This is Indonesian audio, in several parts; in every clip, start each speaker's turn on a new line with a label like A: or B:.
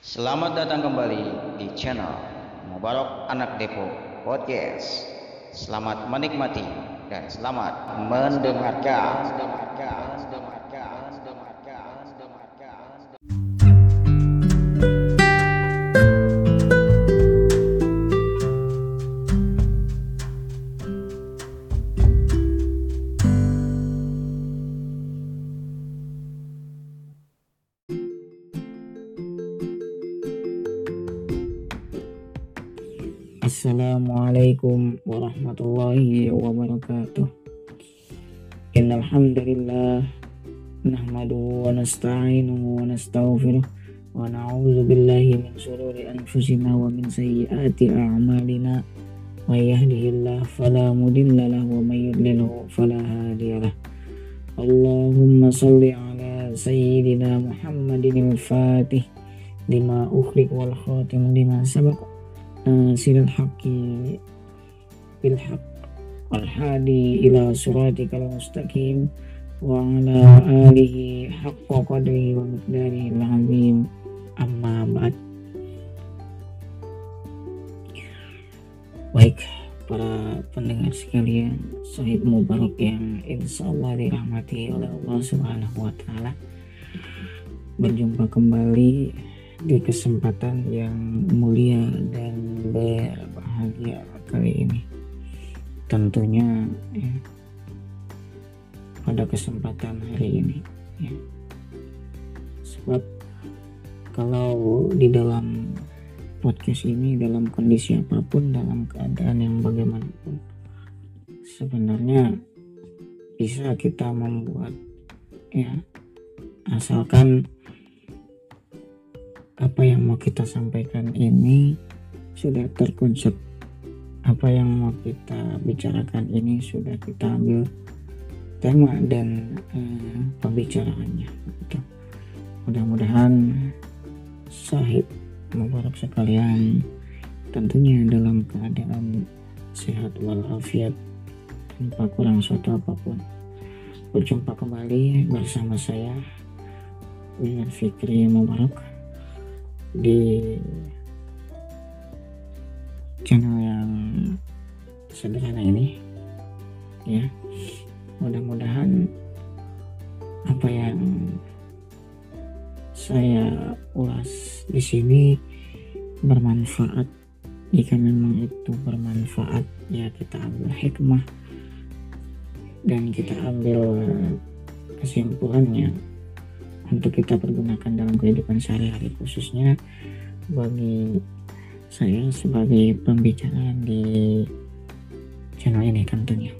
A: Selamat datang kembali di channel Mubarak Anak Depok Podcast. Selamat menikmati dan selamat mendengarkan.
B: warahmatullahi wabarakatuh. Innal hamdalillah nahmaduhu wa nasta'inuhu wa nastaghfiruh wa na'udzu billahi min shururi anfusina wa min sayyiati a'malina. May yahdihillahu fala mudilla lahu wa may yudlilhu fala hadiya lahu Allahumma salli ala sayyidina Muhammadin al-Fatih lima ukhriq wal khatim lima sabaq nasirul haqqi بالحق والهادي إلى صراطك المستقيم وعلى آله حق قدره ومقداره العظيم أما بعد Baik para pendengar sekalian Sahib Mubarak yang insya Allah dirahmati oleh Allah Subhanahu wa Ta'ala Berjumpa kembali di kesempatan yang mulia dan berbahagia kali ini. Tentunya ya, pada kesempatan hari ini. Ya. Sebab kalau di dalam podcast ini dalam kondisi apa pun dalam keadaan yang bagaimanapun sebenarnya bisa kita membuat ya asalkan apa yang mau kita sampaikan ini sudah terkonsep apa yang mau kita bicarakan ini sudah kita ambil tema dan uh, pembicaraannya gitu. mudah-mudahan sahib mubarak sekalian tentunya dalam keadaan sehat walafiat tanpa kurang suatu apa pun berjumpa kembali bersama saya dengan Fikri Mubarak di channel yang sederhana ini ya. Mudah-mudahan apa yang saya ulas di sini bermanfaat. Jika memang itu bermanfaat ya kita ambil hikmah dan kita ambil kesimpulannya untuk kita pergunakan dalam kehidupan sehari-hari khususnya bagi saya sebagai pembicara di channel ini tentunya.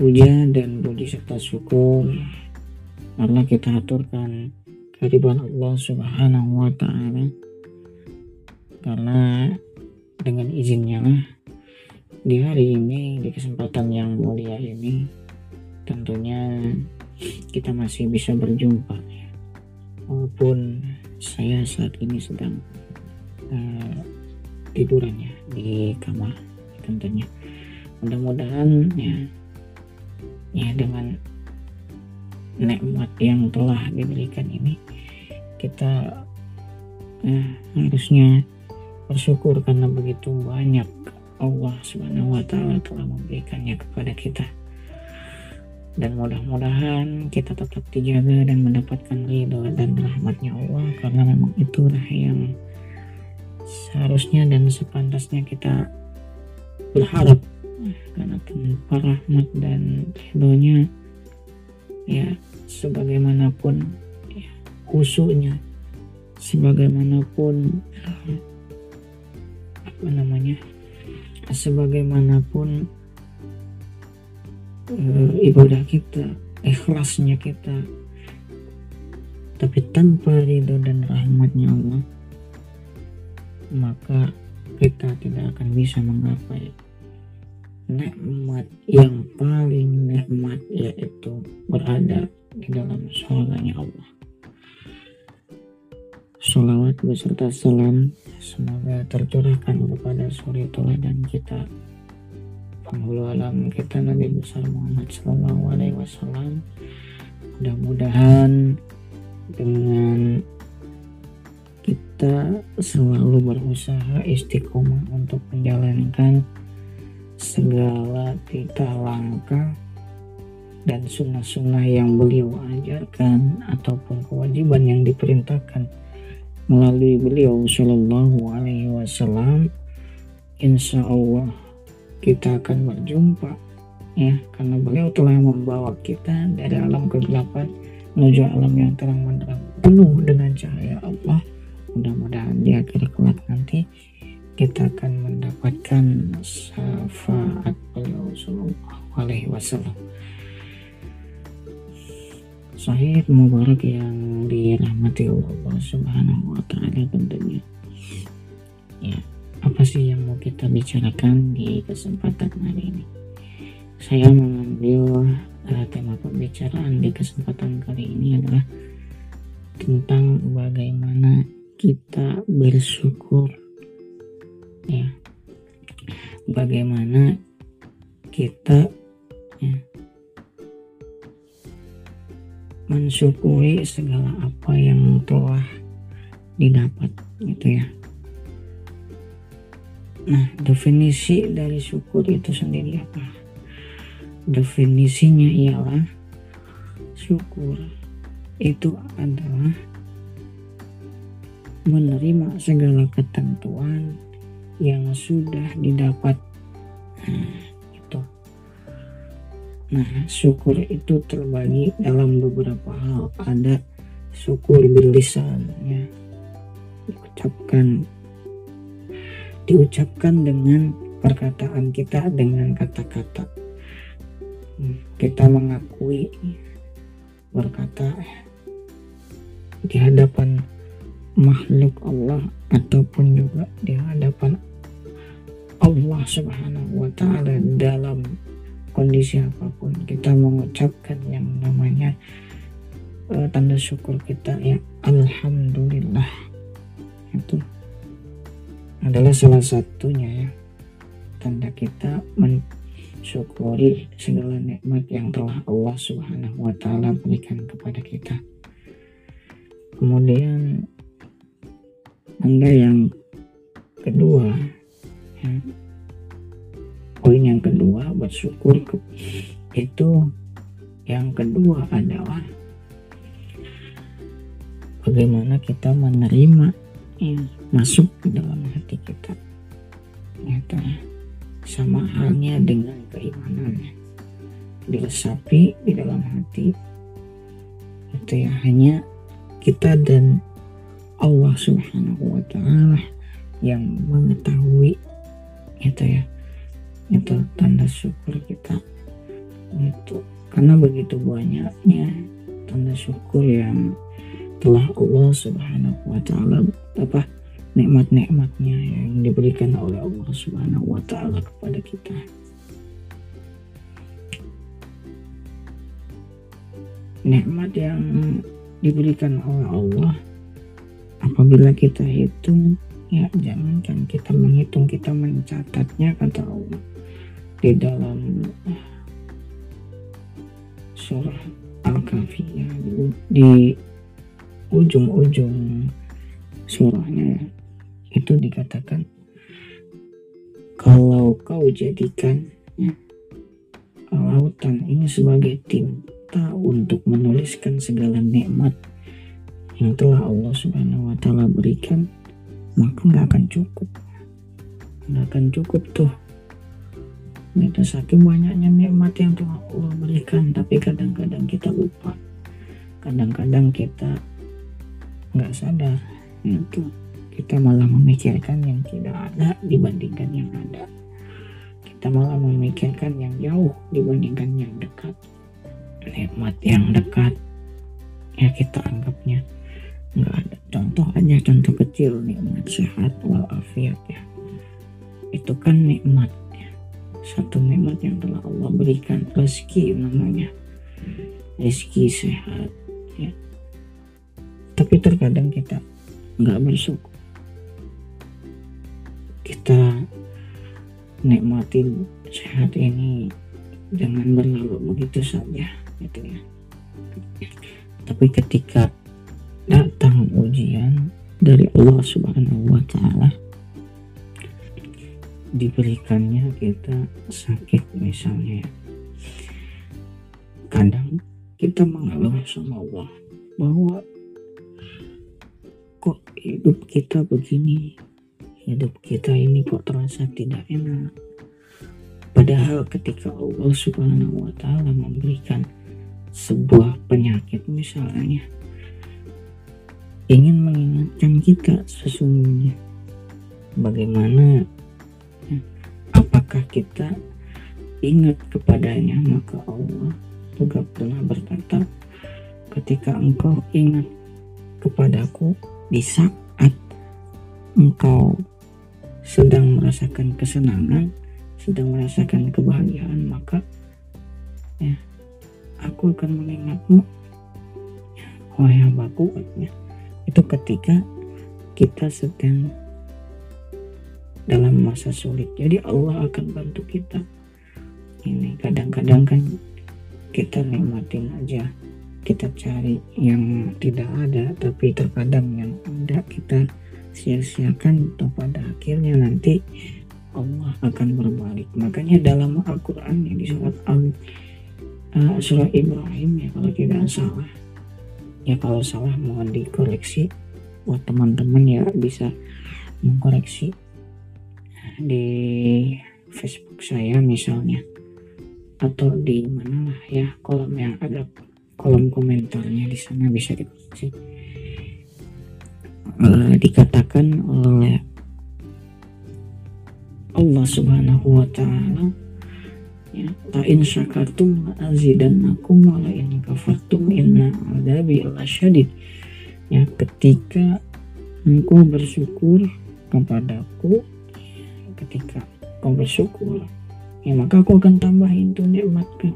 B: Puja dan puji serta syukur. Karena kita aturkan kehadiran Allah subhanahu wa ta'ala. Karena dengan izinnya lah di hari ini di kesempatan yang mulia ini tentunya kita masih bisa berjumpa. Walaupun saya saat ini sedang uh, tiduran ya di kamar tentunya mudah-mudahan ya ya dengan nikmat yang telah diberikan ini kita eh, harusnya bersyukur karena begitu banyak Allah Subhanahu wa taala telah memberikannya kepada kita. Dan mudah-mudahan kita tetap dijaga dan mendapatkan ridho dan rahmatnya Allah karena memang itulah yang seharusnya dan sepantasnya kita berharap. Karena tanpa rahmat dan ridhonya ya sebagaimanapun ya, khususnya sebagaimanapun apa namanya sebagaimanapun uh, ibadah kita ikhlasnya kita. Tapi tanpa ridho dan rahmatnya Allah maka kita tidak akan bisa menggapai nikmat yang paling nikmat yaitu berada di dalam surganya Allah. Salawat beserta salam semoga tercurahkan kepada suri teladan kita. Penghulu alam kita Nabi besar Muhammad Sallallahu Alaihi Wasallam. Mudah-mudahan dengan kita selalu berusaha istiqomah untuk menjalankan segala titah langkah dan sunnah-sunnah yang beliau ajarkan ataupun kewajiban yang diperintahkan melalui beliau Shallallahu Alaihi Wasallam. Insya Allah kita akan berjumpa ya karena beliau telah membawa kita dari alam kegelapan menuju alam yang terang benderang penuh dengan cahaya Allah mudah-mudahan di akhir kelak nanti kita akan mendapatkan syafaat beliau sallallahu alaihi wasallam Sahih Mubarak yang dirahmati Allah Subhanahu wa taala tentunya. Ya, apa sih yang mau kita bicarakan di kesempatan hari ini? Saya mengambil uh, tema pembicaraan di kesempatan kali ini adalah tentang bagaimana kita bersyukur. Ya. Bagaimana kita ya, mensyukuri segala apa yang telah didapat gitu ya. Nah definisi dari syukur itu sendiri apa? Definisinya ialah syukur itu adalah menerima segala ketentuan yang sudah didapat. Nah, itu nah syukur itu terbagi dalam beberapa hal. Ada syukur berlisan ya diucapkan diucapkan dengan perkataan kita dengan kata-kata. Kita mengakui berkata di hadapan makhluk Allah ataupun juga di hadapan Allah Subhanahu wa taala dalam kondisi apa pun kita mengucapkan yang namanya uh, tanda syukur kita ya alhamdulillah itu adalah salah satunya ya tanda kita mensyukuri segala nikmat yang telah Allah Subhanahu wa taala berikan kepada kita. Kemudian anda yang kedua. Ya, poin yang kedua bersyukur itu yang kedua adalah bagaimana kita menerima ya, masuk ke dalam hati kita. Itu sama halnya dengan keimanannya diresapi di dalam hati itu ya hanya kita dan Allah Subhanahu wa taala yang mengetahui itu ya itu tanda syukur kita itu karena begitu banyaknya tanda syukur yang telah Allah Subhanahu wa taala apa nikmat-nikmatnya yang diberikan oleh Allah Subhanahu wa taala kepada kita. Nikmat yang diberikan oleh Allah apabila kita hitung ya jangankan kita menghitung kita mencatatnya kata Allah di dalam surah Al-Kahfiyah di, di ujung-ujung surahnya itu dikatakan kalau kau jadikan ya, lautan ini sebagai tinta untuk menuliskan segala nikmat yang telah Allah Subhanahu wa taala berikan maka nggak akan cukup. Nggak akan cukup tuh. Itu saking banyaknya nikmat yang telah Allah berikan tapi kadang-kadang kita lupa. Kadang-kadang kita nggak sadar. Itu kita malah memikirkan yang tidak ada dibandingkan yang ada. Kita malah memikirkan yang jauh dibandingkan yang dekat. Nikmat yang dekat ya kita anggapnya nggak ada. Contoh aja contoh kecil nikmat sehat walafiat ya. Itu kan nikmat ya. satu nikmat yang telah Allah berikan. Rezeki namanya. Rezeki sehat ya. Tapi terkadang kita nggak bersyukur. Kita nikmatin sehat ini jangan berlalu begitu saja gitu ya. Tapi ketika dari Allah Subhanahu wa taala. Diberikannya kita sakit misalnya. Kadang kita mengeluh sama Allah bahwa kok hidup kita begini hidup kita ini kok terasa tidak enak. Padahal ketika Allah subhanahu wa ta'ala memberikan sebuah penyakit misalnya ingin mengingatkan kita sesungguhnya. Bagaimana? Apakah kita ingat kepadanya? Maka Allah juga pernah berkata ketika engkau ingat kepadaku di saat engkau sedang merasakan kesenangan sedang merasakan kebahagiaan maka ya aku akan mengingatmu. Wahai hambaku ya, itu ketika kita sedang dalam masa sulit. Jadi Allah akan bantu kita. Ini kadang-kadang kan kita nikmatin aja. Kita cari yang tidak ada tapi terkadang yang ada kita sia-siakan atau pada akhirnya nanti Allah akan berbalik. Makanya dalam Al-Quran di surat Al uh, surah Ibrahim ya kalau tidak salah ya kalau salah mohon dikoreksi buat teman-teman ya bisa mengkoreksi di Facebook saya misalnya. Atau di mana lah ya kolom yang ada kolom komentarnya di sana bisa dikoreksi. Uh, dikatakan oleh Allah Subhanahu wa taala ya ta in syakartum azidannakum wa la in kafartum inna adabi lasyadid ya ketika engkau bersyukur kepadaku ketika kau bersyukur ya maka aku akan tambahin tuh nikmatku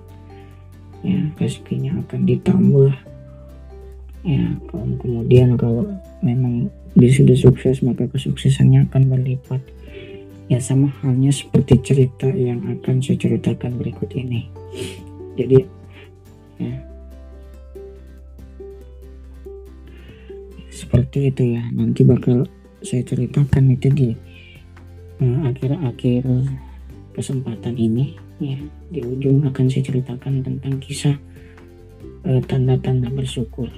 B: ya rezekinya akan ditambah. Ya kemudian kalau memang dia sudah sukses maka kesuksesannya akan berlipat ya sama halnya seperti cerita yang akan saya ceritakan berikut ini. Jadi ya. Seperti itu ya. Nanti bakal saya ceritakan itu di akhir-akhir uh, kesempatan ini ya. Di ujung akan saya ceritakan tentang kisah uh, tanda-tanda uh, bersyukur.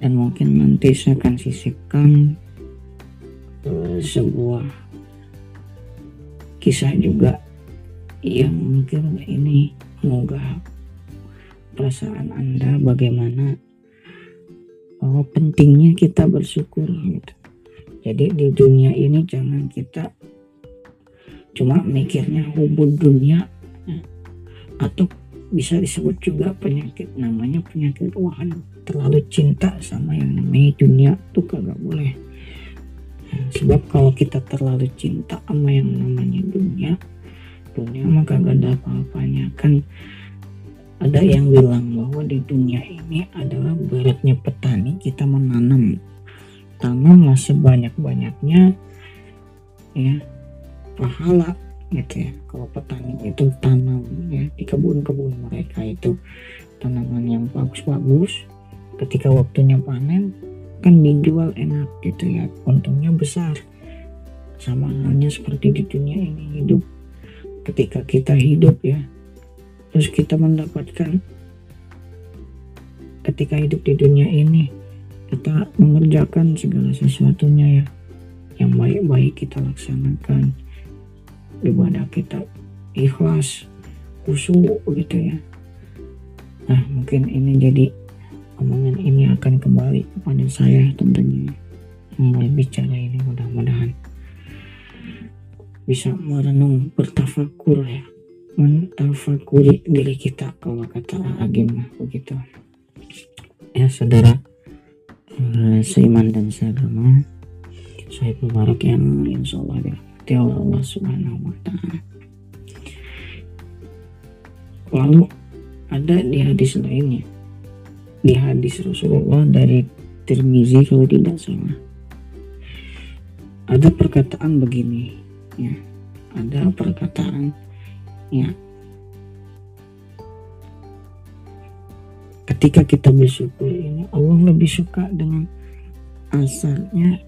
B: Dan mungkin nanti saya akan sisipkan sebuah kisah juga yang mungkin ini semoga perasaan anda bagaimana bahwa pentingnya kita bersyukur gitu. Jadi di dunia ini jangan kita cuma mikirnya hubung dunia atau bisa disebut juga penyakit namanya penyakit wah terlalu cinta sama yang namanya dunia tuh kagak boleh sebab kalau kita terlalu cinta sama yang namanya dunia dunia maka gak ada apa-apanya. Kan ada yang bilang bahwa di dunia ini adalah beratnya petani kita menanam tanamlah sebanyak-banyaknya ya pahala gitu ya. Kalau petani itu tanam ya di kebun-kebun mereka itu tanaman yang bagus-bagus ketika waktunya panen kan dijual enak gitu ya. Untungnya besar. Sama halnya seperti di dunia ini hidup. Ketika kita hidup ya. Terus kita mendapatkan ketika hidup di dunia ini kita mengerjakan segala sesuatunya ya. Yang baik-baik kita laksanakan. Ibadah kita ikhlas khusyuk gitu ya. Nah mungkin ini jadi omongan ini akan kembali kepada saya tentunya. Mulai bicara ini mudah-mudahan bisa merenung bertafakur ya. Mentafakuri diri kita kalau kata agama begitu. Ya saudara uh, seiman dan seagama saya Mubarak yang insya Allah dirahmati oleh Allah Subhanahu Wa Taala. Lalu ada di hadis lainnya di hadis Rasulullah dari Tirmizi kalau tidak salah. Ada perkataan begini ya. Ada perkataan ya. Ketika kita bersyukur ini Allah lebih suka dengan asalnya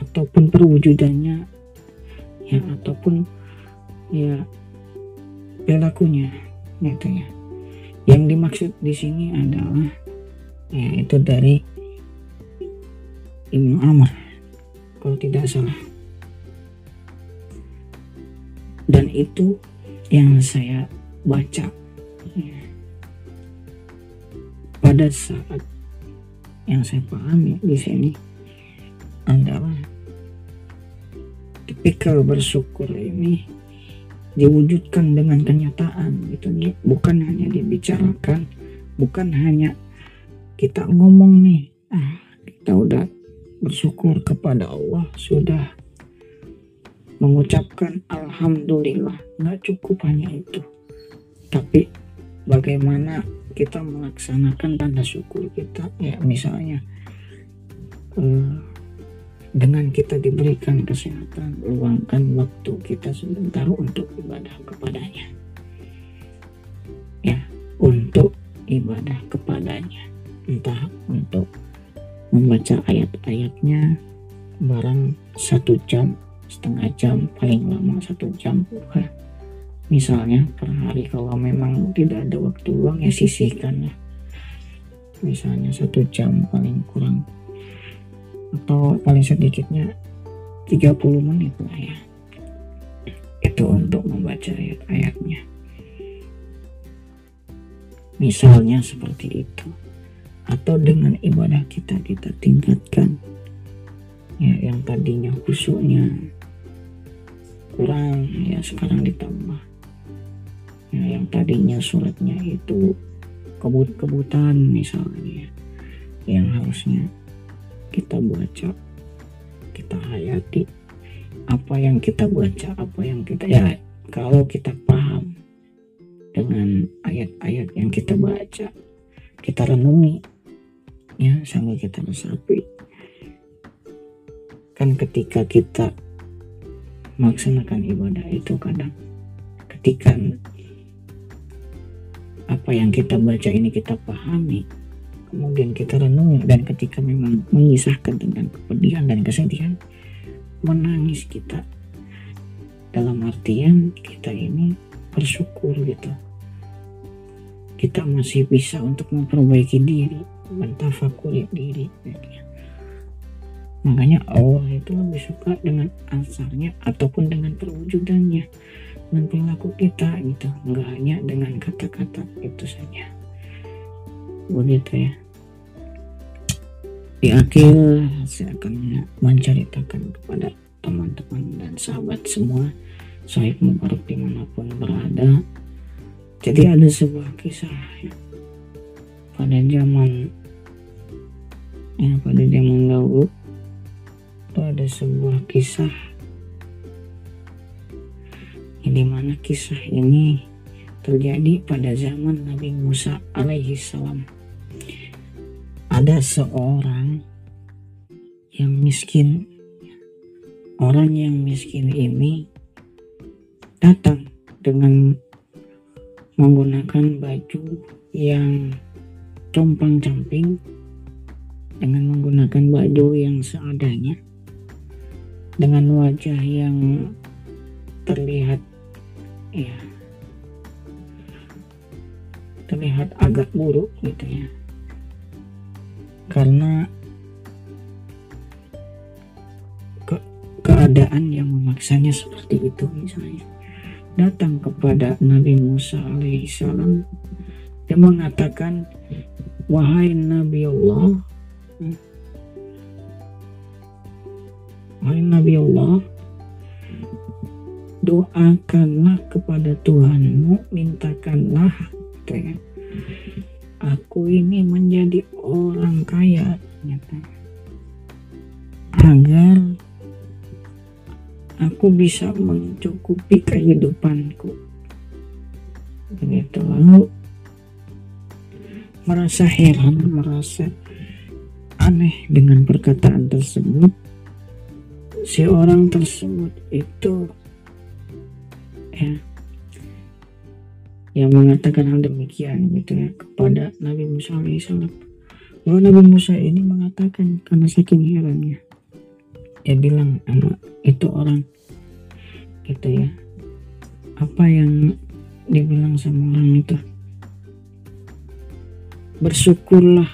B: ataupun perwujudannya ya ataupun ya perilakunya gitu ya yang dimaksud di sini adalah ya itu dari Ibnu Amr kalau tidak salah. Dan itu yang saya baca ya, pada saat yang saya pahami di sini adalah tipikal bersyukur ini diwujudkan dengan kenyataan gitu. Bukan hanya dibicarakan bukan hanya kita ngomong nih ah kita udah bersyukur kepada Allah sudah mengucapkan alhamdulillah. Nggak cukup hanya itu. Tapi bagaimana kita melaksanakan tanda syukur kita? Ya misalnya uh, dengan kita diberikan kesehatan luangkan waktu kita sebentar untuk ibadah kepadanya. Ya untuk ibadah kepadanya. Entah untuk membaca ayat-ayatnya barang satu jam setengah jam paling lama satu jam misalnya per hari kalau memang tidak ada waktu luang ya sisihkan ya misalnya satu jam paling kurang atau paling sedikitnya 30 menit lah ya. Itu untuk membaca ayat-ayatnya misalnya seperti itu. Atau dengan ibadah kita kita tingkatkan. Ya yang tadinya khusyuknya kurang ya sekarang ditambah. Ya, yang tadinya suratnya itu kebut-kebutan misalnya. Yang harusnya kita baca kita hayati apa yang kita baca apa yang kita ya kalau kita paham dengan ayat-ayat yang kita baca kita renungi ya sambil kita resapi kan ketika kita melaksanakan ibadah itu kadang ketika apa yang kita baca ini kita pahami kemudian kita renungi dan ketika memang mengisahkan tentang kepedihan dan kesedihan menangis kita. Dalam artian kita ini bersyukur gitu. Kita masih bisa untuk memperbaiki diri mentafakuri diri. Makanya Allah itu lebih suka dengan asarnya ataupun dengan perwujudannya dan perilaku kita gitu. Nggak hanya dengan kata-kata itu saja begitu ya. Di akhir saya akan menceritakan kepada teman-teman dan sahabat semua Sahib Mubarak di mana pun berada. Jadi ada sebuah kisah ya, pada zaman ya pada zaman dahulu itu ada sebuah kisah. Di mana kisah ini terjadi pada zaman Nabi Musa alaihi salam. Ada seorang yang miskin. Orang yang miskin ini datang dengan menggunakan baju yang compang-camping dengan menggunakan baju yang seadanya dengan wajah yang terlihat ya terlihat agak buruk gitu ya karena ke keadaan yang memaksanya seperti itu misalnya. Datang kepada Nabi Musa alaihissalam dia mengatakan wahai Nabi Allah hmm, wahai Nabi Allah doakanlah kepada Tuhanmu mintakanlah aku ini menjadi orang kaya ternyata agar aku bisa mencukupi kehidupanku. Begitu. Lalu merasa heran merasa aneh dengan perkataan tersebut. Si orang tersebut itu ya yang mengatakan hal demikian gitu ya kepada Nabi Musa alaihissalam bahwa Nabi Musa ini mengatakan karena saking herannya dia bilang sama itu orang gitu ya apa yang dibilang sama orang itu? Bersyukurlah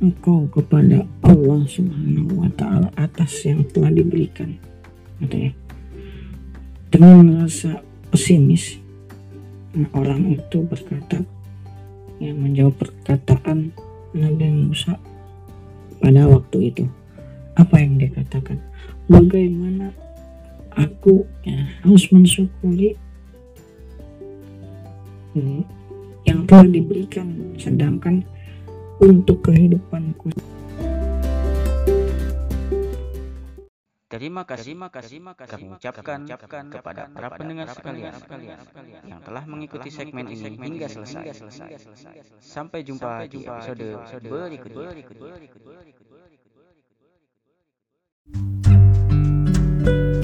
B: engkau kepada Allah Subhanahu wa taala atas yang telah diberikan gitu ya. Dengan merasa pesimis nah, orang itu berkata yang menjawab perkataan Nabi Musa pada waktu itu. Apa yang dia katakan? Bagaimana aku ya, harus mensyukuri yang telah diberikan sedangkan untuk kehidupanku
A: Terima kasih, terima kasih, terima kasih kami ucapkan, kepada para pendengar sekalian, yang telah mengikuti segmen ini hingga selesai. Sampai jumpa, Sampai di episode, berikutnya. Thank you.